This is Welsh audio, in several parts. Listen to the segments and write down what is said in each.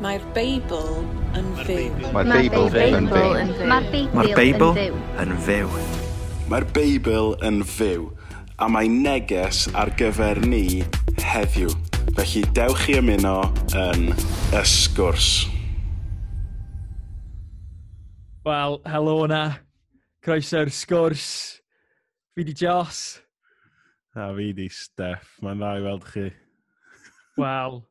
Mae'r Beibl yn fyw. Mae'r Beibl yn fyw. Mae'r Beibl yn fyw. Mae'r Beibl yn fyw. A mae neges ar gyfer ni heddiw. Felly dewch i ymuno yn ysgwrs. Wel, helo na. Croeso'r sgwrs. Fi di Jos. A fi di Steff. Mae'n dda i weld chi. Wel,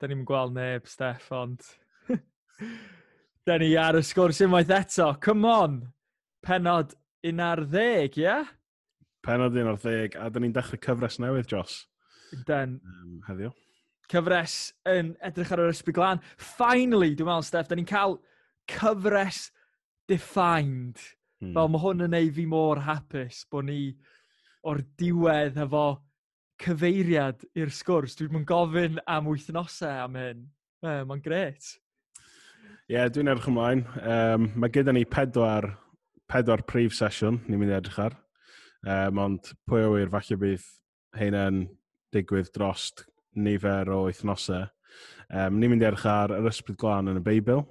da ni'n gweld neb, Steff, ond... da ni ar y sgwrs unwaith eto. Come on! Penod un ar ddeg, ie? Yeah? Penod un ar ddeg, a da ni'n dechrau cyfres newydd, Jos. Den. Um, heddiw. Cyfres yn edrych ar yr ysbryd ysbyglan. Finally, dwi'n meddwl, Steff, da ni'n cael cyfres defined. Hmm. Fel mae hwn yn ei fi mor hapus bod ni o'r diwedd efo cyfeiriad i'r sgwrs. Dwi'n mwyn gofyn am wythnosau am hyn. Uh, Mae'n gret. Ie, yeah, dwi'n edrych ymlaen. Um, mae gyda ni pedwar, pedwar prif sesiwn ni'n mynd i edrych ar. Um, ond pwy o wir, falle bydd heina'n digwydd drost nifer o wythnosau. Um, ni'n mynd i edrych ar yr ysbryd glân yn y Beibl.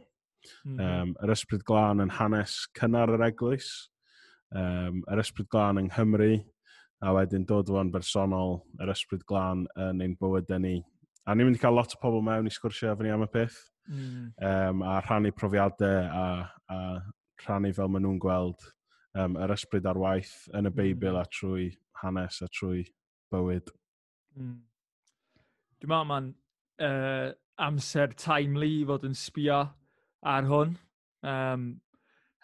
Mm. Um, yr ysbryd glân yn hanes cynnar yr eglwys. Um, yr ysbryd glân yng Nghymru a wedyn dod o'n bersonol yr ysbryd glân yn ein bywydau ni. A ni'n mynd i cael lot o pobl mewn i sgwrsio efo ni am y peth, mm. um, a rhannu profiadau a, a rhannu fel maen nhw'n gweld um, yr ysbryd ar waith yn y hmm. Beibl mm. a trwy hanes a trwy bywyd. Mm. Dwi'n meddwl mae'n uh, amser timely fod yn sbio ar hwn, um,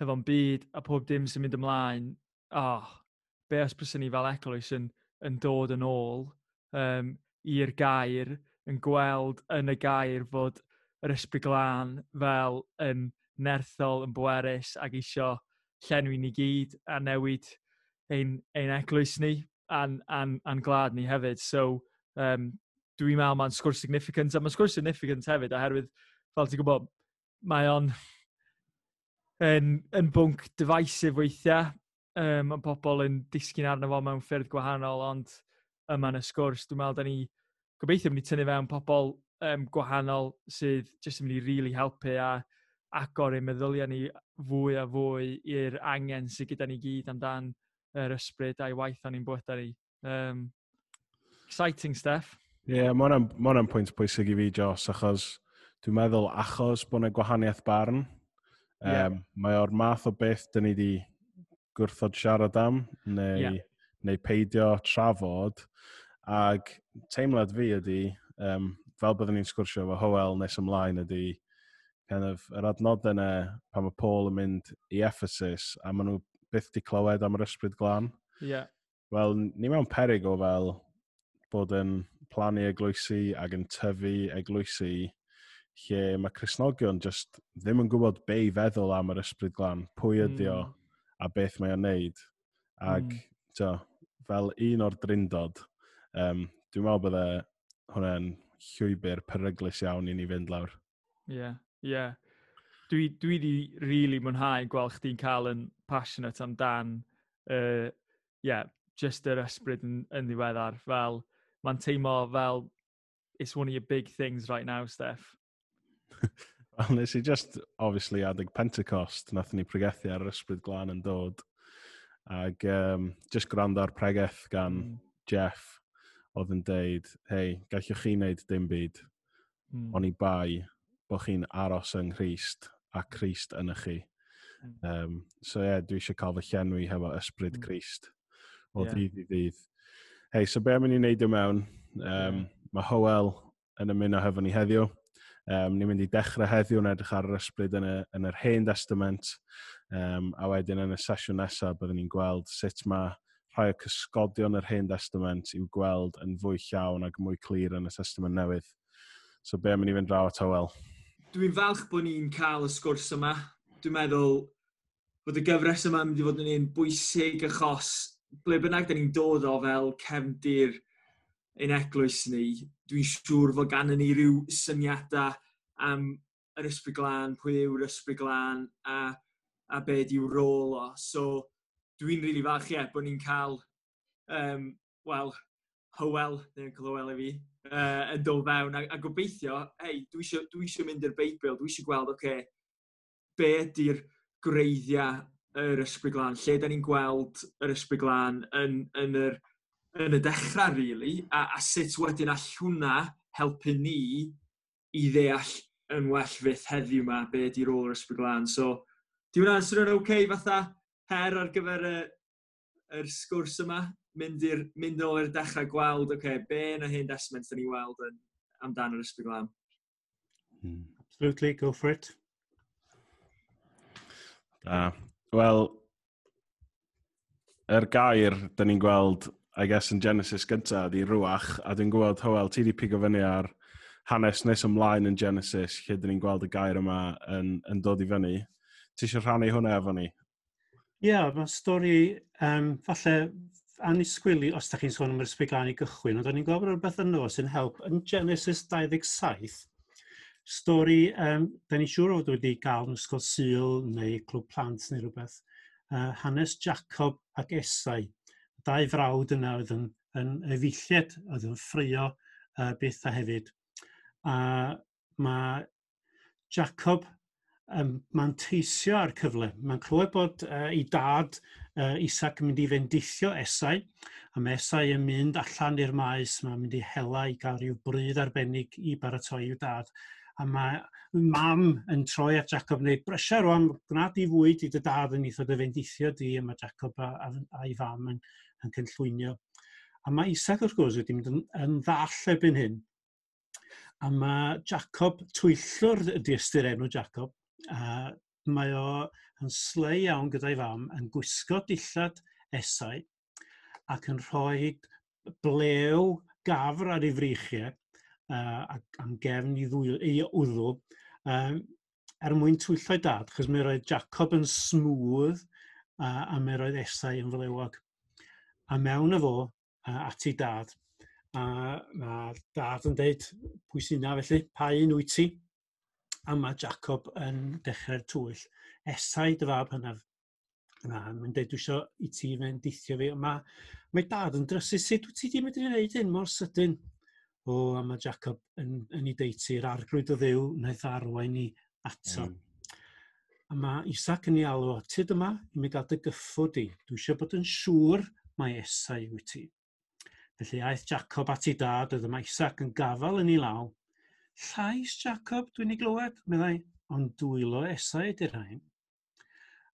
hefo'n byd a pob dim sy'n mynd ymlaen. Oh, be os bys ni fel eglwys yn, yn dod yn ôl um, i'r gair, yn gweld yn y gair fod yr ysbryd glân fel yn nerthol, yn bwerus ac isio llenwi ni gyd a newid ein, ein eglwys ni a'n, an, an glad ni hefyd. So, um, dwi'n meddwl mae'n sgwrs significant, a mae'n sgwrs significant hefyd, oherwydd, fel ti'n gwybod, mae o'n yn, yn bwnc divisive weithiau, um, mae pobl yn disgyn arno fo mewn ffyrdd gwahanol, ond yma yn y sgwrs, dwi'n meddwl da ni gobeithio mynd i tynnu fewn pobl um, gwahanol sydd jyst yn mynd i rili really helpu a agor ein meddyliau ni fwy a fwy i'r angen sydd gyda ni gyd amdan yr ysbryd a'i waith o'n i'n bwyta ni. Um, exciting stuff. Ie, yeah, mae hwnna'n pwynt pwysig i fi, Jos, achos dwi'n meddwl achos bod yna gwahaniaeth barn. Um, yeah. Mae o'r math o beth dyn ni wedi gwrthod siarad am, neu, yeah. neu peidio trafod. Ac teimlad fi ydy, um, fel byddwn ni'n sgwrsio efo Howell nes ymlaen ydy, kind of, yr adnodau yna pan mae Paul yn mynd i Ephesus, a maen nhw byth di clywed am yr ysbryd glân. Yeah. Wel, ni mewn perig o fel bod yn plannu eglwysi ac yn tyfu eglwysi lle mae Cresnogion just ddim yn gwybod be i feddwl am yr ysbryd glân, pwy ydy o, mm a beth mae o'n neud. Ac mm. tio, fel un o'r drindod, um, dwi'n meddwl bydde hwnna'n llwybr peryglus iawn i ni fynd lawr. Ie, yeah, ie. Yeah. Dwi, dwi di really mwynhau gweld chdi'n cael yn passionate amdan, uh, yeah, just yr ysbryd yn, yn ddiweddar. Fel, mae'n teimlo fel, it's one of your big things right now, Steph. Ond nes i just, obviously, adeg Pentecost, nath ni pregethu ar yr ysbryd glân yn dod. Ac um, just gwrando ar pregeth gan mm. Jeff, oedd yn deud, hei, gallwch chi wneud dim byd, mm. ond i bai bod chi'n aros yng Nghyst a Christ yn chi. Mm. Um, so ie, yeah, dwi eisiau cael fy llenwi hefo ysbryd mm. Christ o yeah. ddydd i ddydd. Hei, so be am i ni wneud i mewn? Um, yeah. Mae Howell yn ymuno hefo ni heddiw. Um, ni'n mynd i dechrau heddiw yn edrych ar yr ysbryd yn, y, yn yr hen testament, um, a wedyn yn y sesiwn nesaf byddwn ni'n gweld sut mae rhai o cysgodion yr hen testament i'w gweld yn fwy llawn ac mwy clir yn y testament newydd. So be am i ni fynd draw at Howell? Dwi'n falch bod ni'n cael y sgwrs yma. Dwi'n meddwl bod y gyfres yma yn mynd i fod yn un bwysig achos ble bynnag da ni'n dod o fel cefndir ein eglwys ni, dwi'n siŵr fod gan ni rhyw syniadau am yr ysbryd glân, pwy yw'r ysbryd glân a, a be di'w rôl o. So, dwi'n rili really falch ie bod ni'n cael, um, wel, hywel, neu'n cael hywel i fi, uh, yn dod fewn. A, a gobeithio, hei, dwi eisiau dwi mynd i'r Beibl, dwi eisiau gweld, oce, okay, be ydy'r greiddiau yr ysbryd glân, lle da ni'n gweld yr ysbryd glân yn, yn yr yn y dechrau, really, a, a sut wedyn all hwnna helpu ni i ddeall yn well fydd heddiw yma be di rôl yr ysbryd glân. So, di hwnna'n swnio'n oce okay, fatha her ar gyfer y, yr sgwrs yma? Mynd, i'r, mynd ôl i'r dechrau gweld, oce, okay, be na hyn desment da ni weld yn, amdano yr ysbryd glân? Hmm. Absolutely, go for it. Da. Wel, yr er gair, da ni'n gweld I guess, yn Genesis gyntaf, ydi rwach, a dwi'n gwybod, Howell, ti wedi pigo fyny ar hanes nes ymlaen yn Genesis, lle dyn ni'n gweld y gair yma yn, yn dod i fyny. Ti eisiau rhannu hwnna efo ni? Ie, yeah, mae stori, um, falle, anisgwili, os da chi'n sôn am yr ysbrydlani gychwyn, ond o'n i'n gofyn o'r beth yno sy'n help yn Genesis 27, stori, um, da ni'n siŵr fod wedi gael yn ysgol syl neu clwb plant neu rhywbeth, uh, hanes Jacob ac Esau, dau frawd yna oedd yn, yn efeilliad, oedd yn ffrio uh, beth a hefyd. A mae Jacob um, mae'n teisio ar cyfle. Mae'n clywed bod uh, ei dad uh, Isaac yn mynd i fendithio Esau, a mae Esau yn mynd allan i'r maes, mae'n mynd i hela i gael rhyw bryd arbennig i baratoi i'w dad. A mae mam yn troi at Jacob yn gwneud brysia rwan, gwna di fwyd i dy dad yn eithaf dy fendithio di, a mae Jacob a, a, a fam yn, yn cynllwynio. A mae Isaac wrth gwrs wedi mynd yn, yn ddall erbyn hyn. A mae Jacob, twyllwr ydy ystyr enw Jacob, a mae o yn sleu iawn gyda'i fam yn gwisgo dillad esau ac yn rhoi blew gafr ar ei frichiau uh, am gefn i, ddwy, i wddw um, er mwyn twyllo'i dad, chos mae roedd Jacob yn smwdd uh, a mae roedd esau yn flewog a mewn y fo uh, at ei dad. A mae dad yn dweud pwy sy'n na felly, pa un wyt ti? A mae Jacob yn dechrau'r twyll. Esau dy fab hynaf. Na, mae'n dweud dwi eisiau i ti fe'n dithio fi. Mae, mae dad yn drysu sut wyt ti wedi medru gwneud hyn mor sydyn. O, a mae Jacob yn, yn ei deiti'r arglwydd o ddew wnaeth arwain ni ato. Mm. A mae Isaac yn ei alw, tyd yma i mi gael dy gyffod di. Dwi eisiau bod yn siŵr mae esau wyt ti. Felly aeth Jacob at ei dad, oedd yma Isaac yn gafal yn ei law. Llais Jacob, dwi'n ei glywed, meddai, ond dwylo esau ydy'r rhain.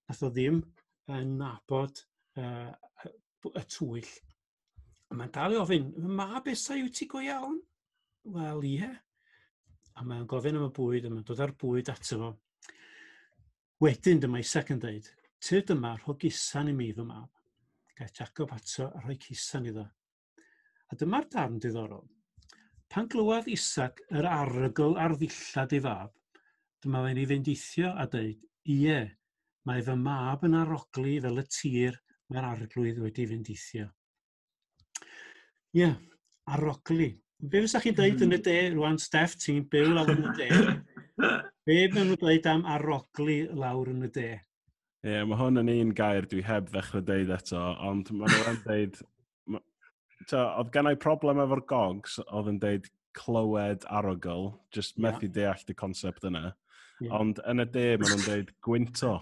Nath o ddim yn nabod uh, y twyll. Mae'n dal i ofyn, mab esau wyt ti go iawn? Wel, ie. A mae'n gofyn am y bwyd, a mae'n dod ar bwyd ato fo. Wedyn dyma Isaac yn dweud, tyr dyma'r hogisan i mi fy mab gaeth Jacob ato a rhoi cusan iddo. A dyma'r darn diddorol. Pan glywodd Isaac yr arygl ar ddillad ei fab, dyma fe'n ei fendithio a dweud, ie, mae fy mab yn aroglu fel y tir mae'r arglwydd wedi fendithio. Ie, yeah, aroglu. Be fysa chi'n dweud yn y de, rwan, Steff, ti'n byw lawr yn y de? Be fysa chi'n dweud am aroglu lawr yn y de? Ie, yeah, mae hwn yn un gair dwi heb ddechrau deud eto, ond mae nhw'n deud... Ma, ta, oedd gennau problem efo'r gogs, oedd yn deud clywed arogl, just methu yeah. deall y concept yna. Yeah. Ond yn y de, maen nhw'n deud gwynto.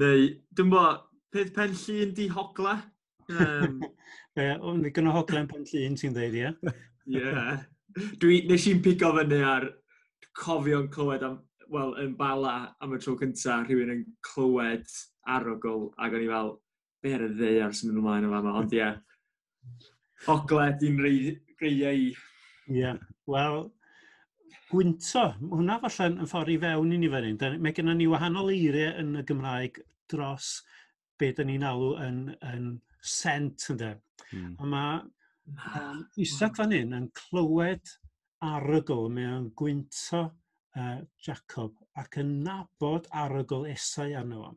Neu, dwi'n bo, peth pen llun di hogla. Um... Ie, o'n ni gynnu hoglen pen llun ti'n deud, ie? Ie. Dwi, nes i'n pigo fyny ar cofio'n clywed am wel, yn bala am y tro cynta, rhywun yn clywed arogl, ac o'n i fel, be ar y ddeiar sy'n mynd ymlaen o fama, ond ie. Yeah. Ogled i'n greiau i. Ie, yeah. wel, gwynto, hwnna falle yn ffordd i fewn i ni fan hyn. Mae gennym ni wahanol eiriau yn y Gymraeg dros be da ni'n alw yn, yn sent, ynddo. Mm. A mae um, ah, Isaac fan hyn yn clywed arogl, mae o'n gwynto uh, Jacob ac yn nabod arogl esau arno fo.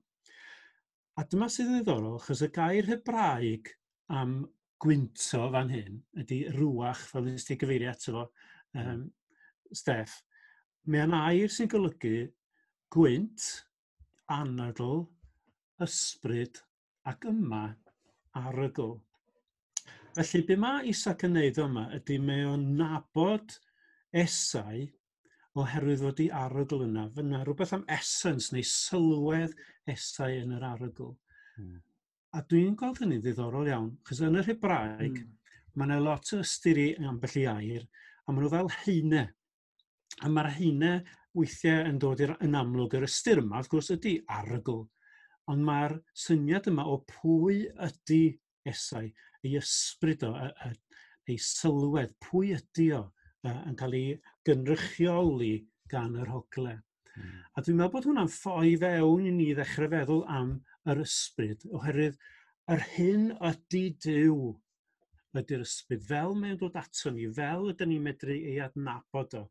A dyma sydd yn ddiddorol, achos y gair Hebraeg am gwynto fan hyn ydy rwach, fel nes ti gyfeirio ato fo, um, Steff. Mae yna air sy'n golygu gwynt, anadl, ysbryd ac yma arygl. Felly, be mae Isaac yn neud yma ydy mae o'n nabod esau oherwydd fod i arogl yna. Fyna, rhywbeth am essence neu sylwedd esau yn yr arogl. Mm. A dwi'n gweld hynny'n ddiddorol iawn, chos yn yr Hebraeg, mm. mae yna lot o ystyri ambell i air, a maen nhw fel heine. A mae'r heine weithiau yn dod i'r yn amlwg yr ystyr yma, wrth gwrs, ydy arogl. Ond mae'r syniad yma o pwy ydy esau, ei ysbryd o, ei sylwedd, pwy ydy o, yn cael ei gynrychioli gan yr hogle. Mm. A dwi'n meddwl bod hwnna'n ffoi fewn i ni ddechrau feddwl am yr ysbryd, oherwydd yr hyn ydy Dyw ydy'r ysbryd, fel mae'n dod ato ni, fel ydym ni'n medru ei adnabod o.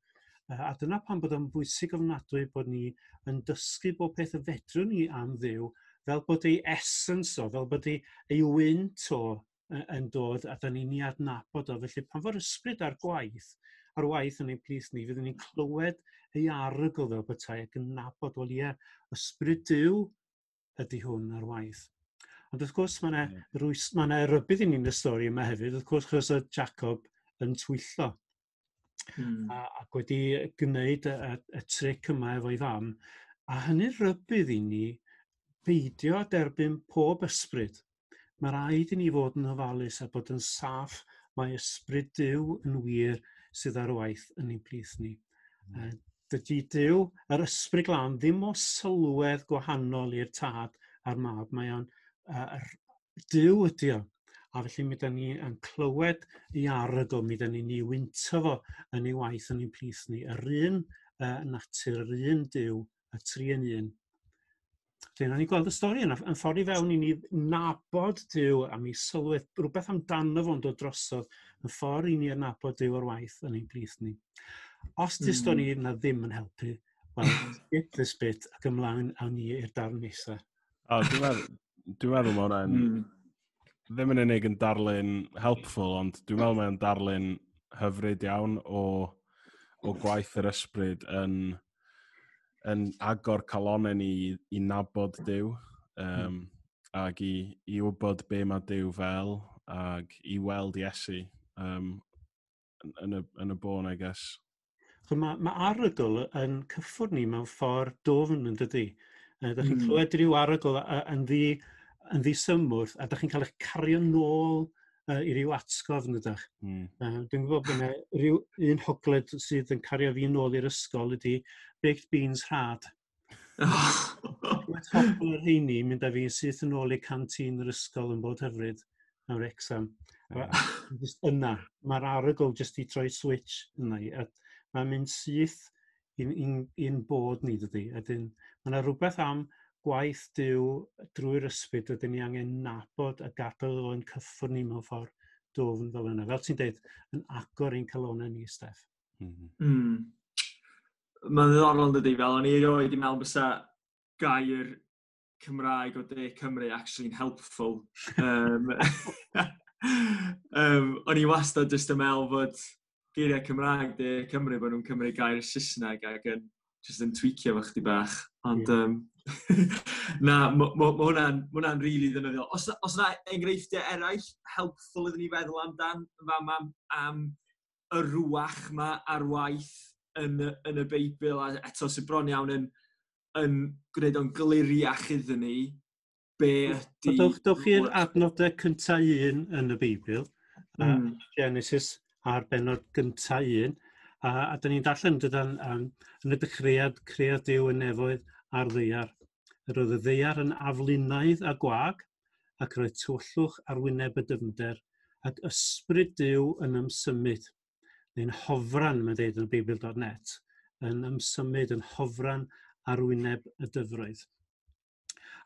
A dyna pan bod o'n bwysig ofnadwy bod ni yn dysgu bod peth y fedrwn ni am ddiw, fel bod ei essence o, fel bod ei, ei wynt o yn dod a da ni'n ei adnabod o. Felly pan fo'r ysbryd ar gwaith, ar waith yn ein plis ni, fyddwn ni'n clywed ei arygl fel bethau ac yn nabod o lia ysbryd diw ydy hwn ar waith. Ond wrth gwrs mae yna yeah. ma rybydd i ni'n y stori yma hefyd, wrth gwrs chos y Jacob yn twyllo. Hmm. A, ac wedi gwneud y, y, y tric yma efo'i fam. A hynny rybydd i ni beidio derbyn pob ysbryd. Mae rhaid i ni fod yn ofalus a bod yn saff mae ysbryd diw yn wir sydd ar waith yn ein plith ni. Mm. Dydy Dyw, yr ysbryd glan, ddim o sylwedd gwahanol i'r tad a'r mab. Mae o'n uh, Dyw ydy o. A felly mi da ni yn clywed ei arygl, mi da ni'n ei wynto fo yn ei waith yn ein plith ni. Yr un uh, natur, yr un Dyw, y tri yn un Felly, ni gweld y stori yna yn ffordd i fewn i ni nabod Dyw a mi sylwedd rhywbeth amdano fo'n dod drosodd yn ffordd i ni adnabod Dyw o'r waith yn ein brith ni. Os dy hmm. stori yna ddim yn helpu, wel, skip this bit ac ymlaen a ni i'r darn nesaf. O, dwi'n meddwl, dwi meddwl mae hwnna'n mm. ddim yn unig yn darlun helpful, ond dwi'n meddwl mae'n darlun hyfryd iawn o, o gwaith yr ysbryd yn yn agor calonau ni i, i nabod Dyw um, mm. ac i, i wybod be mae Dyw fel ac i weld Iesu um, yn, y, yn y bôn, I guess. Mae ma arygl yn cyffwrdd ni mewn ffordd dofn yn dydy. Uh, da chi'n mm. clywed rhyw arygl yn ddi, yn ddi symwrth a da chi'n cael eich cario nôl uh, i ryw atgof yn ydych. Mm. Uh, dwi'n gwybod bod yna rhyw un hogled sydd yn cario fi nôl i'r ysgol ydy baked beans rhad. Oh. Mae'n hobl yr heini mynd â fi syth yn ôl i canteen yr ysgol yn bod hyfryd nawr exam. Ah. just yna, mae'r arogl jyst i troi switch yna i. Mae'n mynd syth i'n bod ni dydy. Mae yna rhywbeth am gwaith diw drwy'r ysbryd ydym ni angen nabod a gadael o'n cyffwrdd ni mewn ffordd dofn fel yna. Fel ti'n dweud, yn agor ein calonau ni, Steff. Mm. Mm-hmm. -hmm. Mm. Mae'n ddiddorol yn dydi, fel o'n i roed i mewn bysa gair Cymraeg o De Cymru actually'n helpful. um, um, o'n i wastad jyst yn meddwl fod geiriau Cymraeg De Cymru bod nhw'n Cymru gair Saesneg ac yn, jyst yn tweakio fo chdi bach. Ond yeah. um, Na, mae hwnna'n ma rili really ddynyddiol. Os, os yna enghreifftiau eraill, helpful iddyn ni feddwl amdan fam am, am y rwach ma ar waith yn, yn y Beibl, a eto sy'n bron iawn yn, yn gwneud o'n gliriach iddyn ni, be ydy... Dwch, dwch chi'r adnodau cyntaf un yn y Beibl, mm. uh, Genesis a'r benod gyntaf un, a, a dyn ni'n darllen dydan um, yn y dechreuad, cread Dyw yn nefoedd ar ddeiar yr oedd y ddeiar yn aflunaidd a gwag, ac roedd tywyllwch ar wyneb y dyfnder, ac ysbryd Dyw yn ymsymud, neu'n hofran, mae'n dweud yn y Beibl.net, yn ymsymud, yn hofran ar wyneb y dyfroedd.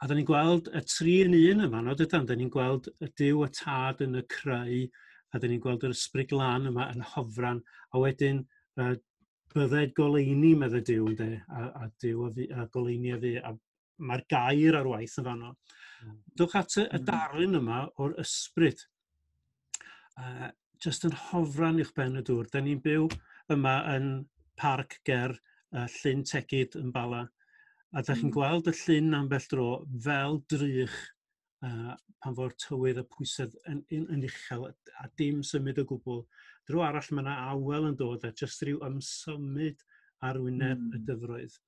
A da ni'n gweld y tri yn un yma, no, dydyn, da ni'n gweld y diw y tad yn y creu, a da ni'n gweld yr ysbryd glân yma yn hofran, a wedyn uh, byddai goleini, medde diw, ynddo, a, a diw a, fi, a goleini a fi, a mae'r gair ar waith yn fanno. Mm. Dwch at y, y hmm. darlun yma o'r ysbryd. Uh, just yn hofran i'ch ben y dŵr. Da ni'n byw yma yn parc ger uh, Llyn Tegid yn Bala. A da chi'n hmm. gweld y llyn ambell dro fel drych uh, pan fo'r tywydd a pwysedd yn, yn, yn uchel a dim symud o gwbl. Drw arall mae yna awel yn dod a jyst rhyw ymsymud ar wyneb mm. y hmm. dyfroedd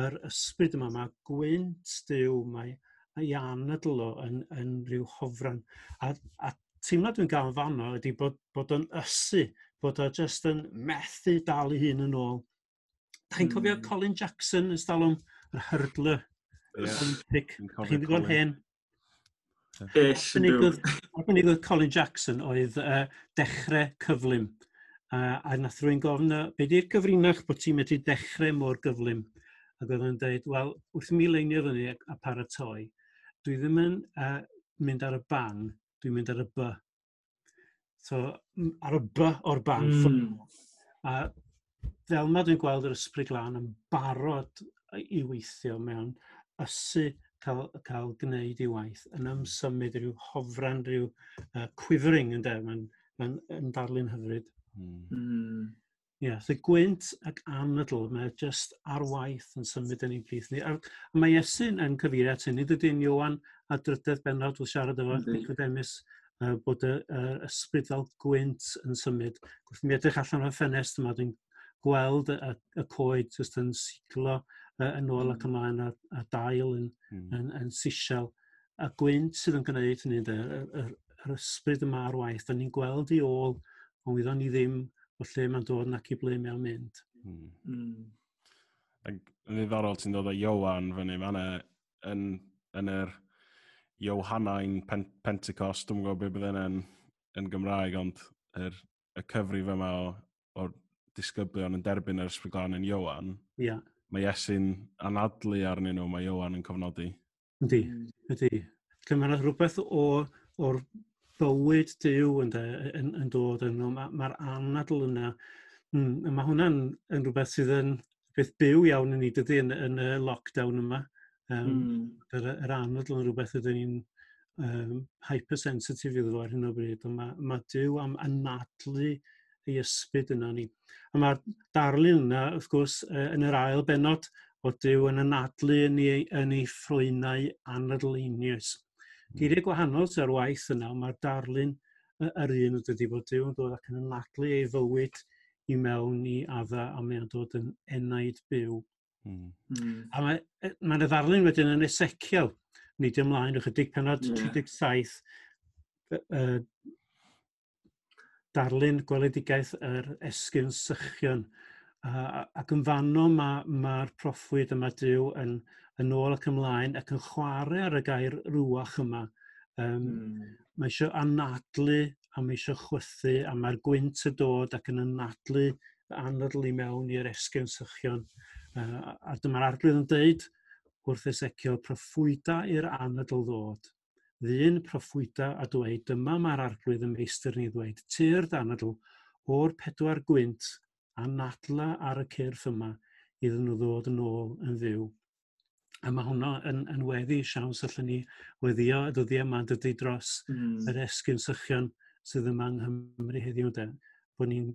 yr ysbryd yma, mae gwynt diw, mae ei anadl o yn, yn rhyw hofran. A, a teimlad dwi'n gael fanno ydy bod, bod o'n ysu, bod o jyst yn methu dal i hun yn ôl. Da chi'n cofio mm. Colin Jackson yn stalwm yr hurdler yeah. Olympic. Da chi'n ddigon hen? Arbennig oedd Colin Jackson oedd uh, dechrau cyflym. Uh, a nath rwy'n gofyn, beth yw'r gyfrinach bod ti'n medru dechrau mor gyflym? ac oedd yn dweud, wel, wrth mi leinio fyny a paratoi, dwi ddim yn uh, mynd ar y ban, dwi'n mynd ar y by. So, ar y by o'r ban. Mm. A fel ma dwi'n gweld yr ysbryd glân yn barod i weithio mewn ysu cael, cael gwneud ei waith yn ymsymud rhyw hofran, rhyw uh, quivering yn de, mae'n ma, yn darlun hyfryd. Mm. Mm. Ie, yeah, so gwynt ac anadl, mae jyst ar waith yn symud yn ei plith ni. A, a mae Iesu'n yn cyfeirio at hynny, dydyn Iwan a drydedd benod wrth siarad efo Nicodemus uh, bod y, uh, ysbryd fel gwynt yn symud. Wrth mi edrych allan o'r ffenest yma, dwi'n gweld y, y, y coed jyst yn siglo uh, yn ôl ac hmm. ymlaen a, a dail yn, mm. yn, yn, yn sisiel. A gwynt sydd yn gwneud hynny, yr, yr, yr ysbryd yma ar waith, da ni'n gweld i ôl, ond wyddon ni ddim o lle mae'n dod nac i ble mae'n mynd. Mm. Mm. Ac yn ddiddorol ti'n dod o Iowan fyny, mae yna yn, yn yr Iohannain Pen Pentecost, dwi'n gwybod beth bydd yn, yn Gymraeg, ond yr, y cyfrif yma o, o'r disgyblion yn derbyn yr ysbryglan yn Iowan, yeah. mae Iesu'n anadlu arnyn nhw, mae Iowan yn cofnodi. Ydy, ydy. Cymryd rhywbeth o, o'r bywyd diw yn, de, yn, yn dod yn nhw. Mae'r ma, ma anadl yna. Mm, mae hwnna'n yn rhywbeth sydd yn beth byw iawn yn ni dydy yn, yn y lockdown yma. Um, mm. yr, yr anadl yn rhywbeth ydyn ni'n um, hypersensitif iddo fo ar hyn o bryd. Mae ma Dyw am anadlu ei ysbyd yna ni. A mae'r darlun yna, wrth gwrs, yn yr ail benod, o Dyw yn anadlu yn ei, yn ei ffrwynau anadleinius geiriau gwahanol sy'r waith yna, mae'r darlun yr un o dydi bod Dyw yn dod ac yn anadlu ei fywyd i mewn i adda a mae o'n dod yn enaid byw. Mm. Mm. A mae'n mae, mae y ddarlun wedyn yn Esekiel, nid ymlaen, ychydig penod yeah. 37, uh, darlun gweledigaeth yr esgyn sychion. Uh, ac yn fanno mae'r ma, ma proffwyd yma Dyw yn yn ôl ac ymlaen ac yn chwarae ar y gair rwach yma. Um, mm. Mae eisiau anadlu a mae eisiau chwythu a mae'r gwynt y dod ac yn anadlu anadlu mewn i'r esgyn sychion. Uh, a dyma'r arglwydd yn deud wrth Ezekiel proffwyda i'r anadl ddod. Ddyn proffwyda a dweud dyma mae'r arglwydd y meistr ni ddweud tir danadl o'r pedwar gwynt a nadla ar y cyrff yma iddyn nhw ddod yn ôl yn fyw. A mae hwnna yn, yn weddi siawns allan ni weddio y dyddiau yma dydy dros mm. yr esgyn sychion sydd yma yng Nghymru heddiw. De. Bod ni'n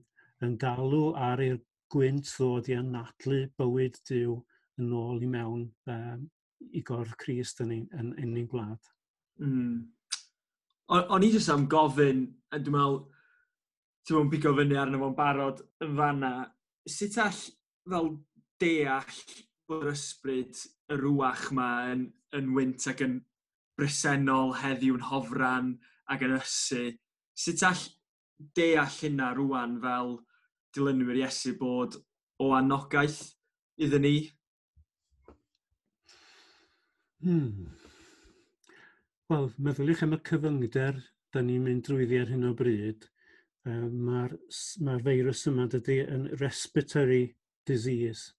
yn galw ar i'r gwynt ddod i anadlu bywyd diw yn ôl i mewn um, i gorf Christ yn ein, yn, yn ein gwlad. Mm. O'n i jyst am gofyn, a dwi'n meddwl, ti'n meddwl pico fyny arno fo'n barod yn fanna, sut all fel deall bod yr ysbryd y rwach yma yn, yn wynt ac yn bresennol heddiw'n hofran ac yn ysu. Sut all deall hynna rwan fel dilynwyr Iesu bod o anogaeth iddyn ni? Hmm. Wel, meddyliwch am y cyfyngder da ni'n mynd drwyddi ar hyn o bryd. Uh, Mae'r ma feirws yma dydy yn respiratory disease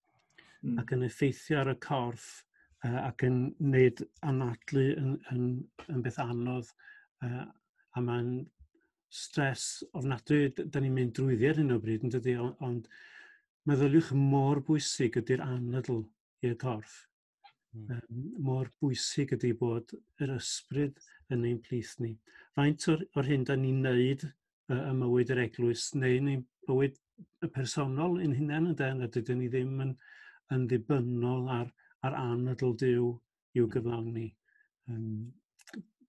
mm. ac yn effeithio ar y corff uh, ac yn wneud anadlu yn, yn, yn beth anodd uh, a mae'n stres ofnadwy, da ni'n mynd drwyddi ar hyn o bryd yn dydy, ond, ond meddyliwch mor bwysig ydy'r anadl i'r corff. Mm. Um, mor bwysig ydy bod yr ysbryd yn ein plith ni. Faint o'r, or hyn da ni'n neud uh, y mywyd yr eglwys neu yn ein bywyd personol yn hunain yn den, a dydyn ni ddim yn, yn ddibynnol ar, ar anadl diw i'w gyflawni. Um,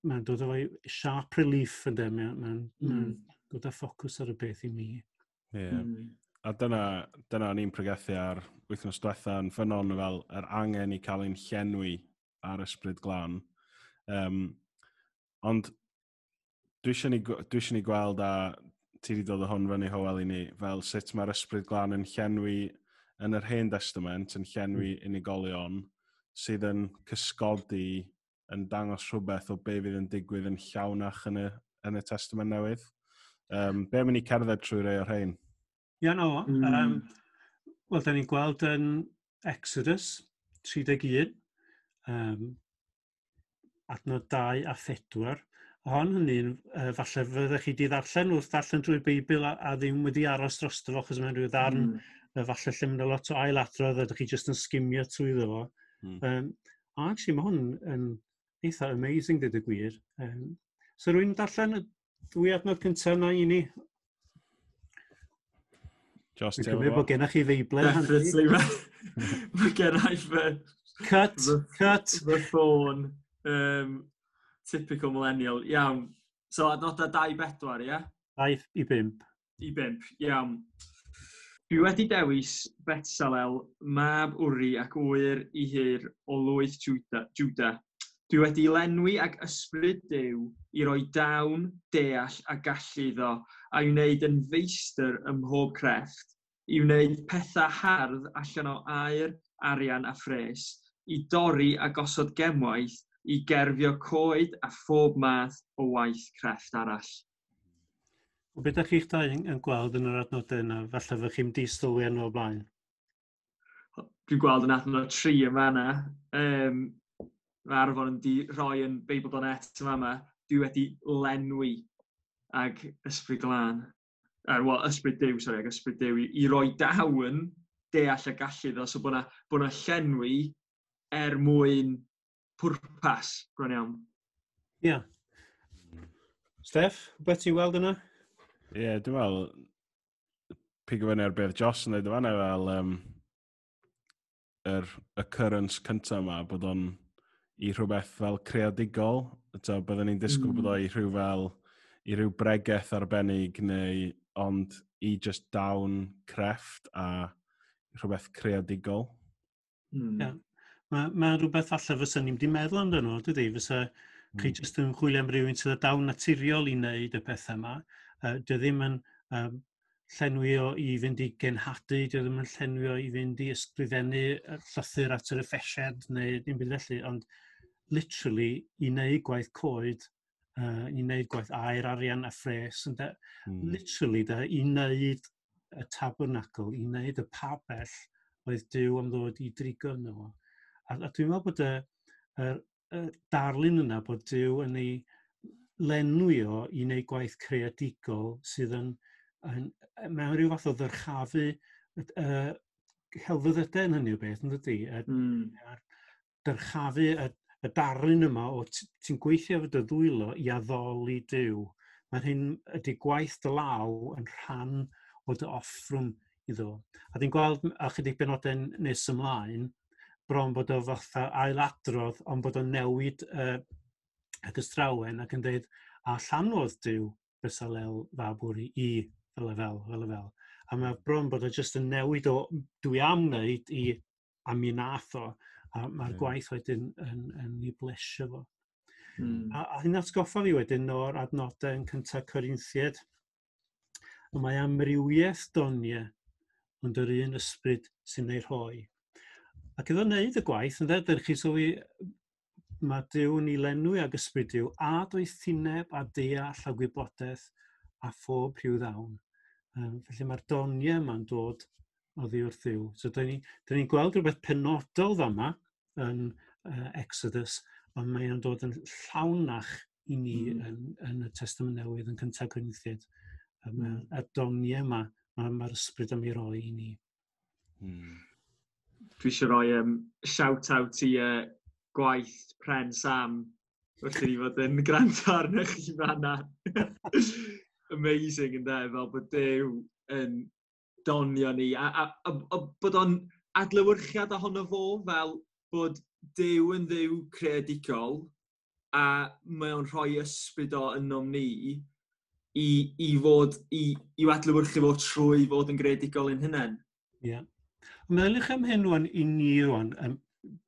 mae'n dod efo sharp relief yn dem, mae'n ma mm. dod â ffocws ar y beth i mi. Yeah. Mm. A dyna, dyna ni'n pregethu ar wythnos diwetha yn ffynon fel yr angen i cael ein llenwi ar ysbryd glân. Um, ond dwi eisiau ni, dwi eisiau ni gweld a ti wedi dod o hwn fyny hoel i ni fel sut mae'r ysbryd glân yn llenwi yn yr Hen Testament yn llenwi hmm. unigolion sydd yn cysgodi yn dangos rhywbeth o be fydd yn digwydd yn llawnach yn y, yn y Testament newydd. Um, be mynd i cerdded trwy rei o'r rhain? Ia, yeah, no. Mm. Um, Wel, da ni'n gweld yn Exodus 31, um, adnod 2 a 4. Hon hynny'n uh, falle fyddech chi di ddarllen wrth darllen drwy'r Beibl a, a ddim wedi aros dros fo, achos mae'n rhyw ddarn mm falle lle mynd a lot o ailadrodd a ydych chi jyst yn skimio trwy ddo fo. Mm. Um, a actually mae hwn yn eitha amazing dyd y gwir. Um, so rwy'n darllen y dwy adnod cyntaf yna i ni. Jos, ti'n gwybod bod gennych chi feiblau handi. Definitely, mae gennych fy... Cut, the, cut. Fy ffôn. Um, typical millennial. Iawn. So, adnodau 2 i 4, ie? Yeah? 2 i 5. I 5, iawn. Dwi wedi dewis Betsalel, Mab Wri ac Wyr i Hir o Lwyth Juda. Dwi wedi lenwi ag ysbryd Dyw i roi dawn, deall a gallu iddo a i wneud yn feistr ym mhob crefft, i wneud pethau hardd allan o air, arian a ffres, i dorri a gosod gemwaith, i gerfio coed a phob math o waith crefft arall. Beth ydych chi'ch dau yn gweld yn yr adnodau yna? Falle fych chi'n di-sylwi arno o blaen. Dwi'n gweld yn adnod tri yn fanna. Um, mae Arfon yn di rhoi yn Beibl.net yn fanna. Dwi wedi lenwi ag ysbryd glân. Er, Wel, ysbryd dew, sori, ag ysbryd dew i, i roi dawn deall y gallu ddo. So bod na, bod na llenwi er mwyn pwrpas, bron iawn. Ie. Yeah. Steff, beth ti'n weld yna? Ie, yeah, dwi'n meddwl, pig o fyny ar beth Joss yn dweud fan fel um, yr occurrence cyntaf yma, bod o'n i rhywbeth fel creadigol, so, byddwn ni'n disgwyl mm. bod o hmm. i rhyw fel, i ryw bregeth arbennig neu ond i just dawn crefft a rhywbeth creadigol. Mm. Yeah. Mae ma rhywbeth falle fysa ni'n di meddwl amdano, dydy? Fysa mm. chi jyst yn chwilio am rhywun sydd â dawn naturiol i wneud y pethau yma, uh, dy ddim yn um, llenwi o i fynd i genhadu, dy ddim yn llenwi o i fynd i ysgrifennu llythyr at yr effesiad neu dim byd felly, ond literally i wneud gwaith coed, uh, i wneud gwaith air, arian a ffres, yn mm. literally da, i wneud y tabernacl, i wneud y pabell oedd Dyw am ddod i drigo yno. A, a dwi'n meddwl bod y, y, y darlun yna bod Dyw yn ei lenwio i wneud gwaith creadigol sydd yn, yn mewn rhyw fath o ddyrchafu uh, helfyddydau yn hynny o beth, yn dydy? Mm. Dyrchafu y, y darlun yma o ti'n gweithio efo dy ddwylo i addoli diw. Mae hyn ydy gwaith dy law yn rhan o dy offrwm iddo. A dwi'n gweld a chydig benodau nes ymlaen, bron bod o fatha ailadrodd, ond bod o'n newid uh, ac ystrawen ac yn dweud, a llanwodd Dyw bysalel Fabwri i fel y fel, fel y fel. A mae bron bod o jyst yn newid o dwi am wneud i a mi nath o, a mae'r gwaith wedyn yn, yn, yn ei blesio fo. Mm. A, a hyn atgoffa fi wedyn o'r adnodau yn cyntaf Corinthiad. Mae amrywiaeth doniau, ond yr un ysbryd sy'n ei rhoi. Ac iddo wneud y gwaith, yn dweud, chi sylwi mae Dyw yn ei lenwi ag ysbryd Dyw a doethineb a deall a gwybodaeth a phob rhyw ddawn. Um, felly mae'r doniau yma'n dod o ddi wrth ddiw. So, da ni'n ni, ni gweld rhywbeth penodol fama yn uh, Exodus, ond mae'n dod yn llawnach i ni mm. yn, yn, y Testament Newydd yn cyntaf Corinthiad. Um, mm. Y doniau yma, mae'r ma ysbryd am ei roi i ni. Mm. Dwi eisiau rhoi um, shout-out i uh, gwaith Pren Sam wrth i ni fod yn gwrando arno chi fanna. Amazing yn fel bod Dew yn donio ni, a, a, a, a bod o'n adlywyrchiad ohono fo fel bod Dew yn ddew creadigol a mae o'n rhoi ysbryd o ynom ni i, i fod, i, i adlywyrchu fo trwy fod yn greadigol yn hynny. Ie. Yeah. Meddylwch am hyn rwan i ni rwan, um,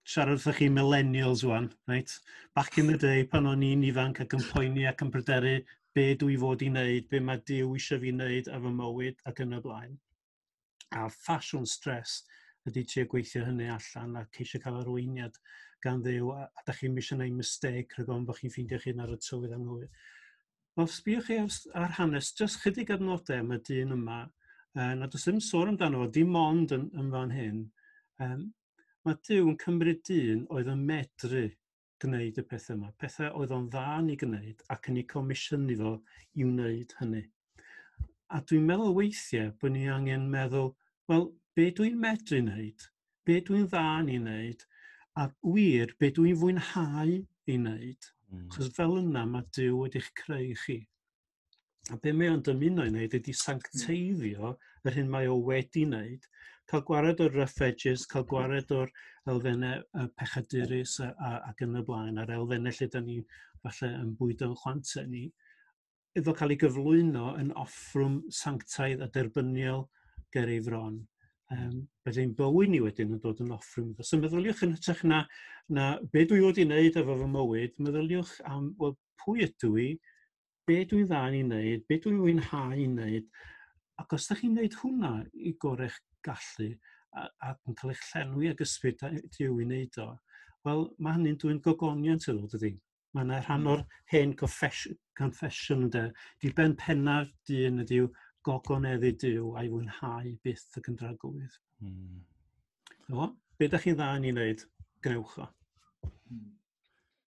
siarad wrthych chi millennials wan, right? Back in the day, pan o'n i'n ifanc ac yn poeni ac yn pryderu be dwi fod i wneud, be mae Dyw eisiau fi wneud ar fy mywyd ac yn y blaen. A ffasiwn stres ydy ti gweithio hynny allan a ceisio cael arweiniad gan ddew a, a da chi'n eisiau gwneud misteg rhag ond bod chi'n ffeindio chi'n ar y tywydd anghywir. Wel, sbiwch chi ar, ar hanes, jyst chydig adnodau am y dyn yma, uh, na does ddim sôn amdano fo, dim ond yn, yn fan hyn, um, mae Dyw yn cymryd dyn oedd yn medru gwneud y pethau yma. Pethau oedd o'n dda i gwneud ac yn ei comisiynu fo i wneud hynny. A dwi'n meddwl weithiau bod ni angen meddwl, wel, be dwi'n medru wneud? Be dwi'n dda i wneud? A wir, be dwi'n fwynhau i wneud? Mm. Chos fel yna mae Dyw wedi'ch creu chi. A be mae o'n dymuno i wneud ydy sancteiddio yr hyn mae o wedi wneud cael gwared o'r rough edges, cael mhm. gwared o'r elfennau uh, pechadurus ac yn y blaen, a'r elfennau lle da ni falle yn bwydo yn chwantau ni, iddo cael ei gyflwyno yn offrwm sanctaidd a derbyniol ger ei fron. Um, Byddai'n bywyd ni wedyn yn dod yn offrwm. So meddyliwch yn hytrach na, na be dwi wedi wneud efo fy mywyd, meddyliwch am well, pwy ydw i, be dwi'n dda i wneud, be dwi'n wynhau i wneud. Ac os ydych chi'n gwneud hwnna i gorech gallu a, a yn cael eich llenwi ag ysbryd diw i wneud o, wel mae hynny'n dwi'n gogoniant yn ôl dydy. Mae yna rhan hmm. o'r hen confession ynddo. Di ben pennaf dyn ydyw gogoneddu diw a'i fwynhau byth y gyndragwydd. Mm. O, be da chi'n dda yn ei wneud, gnewch o. Mm.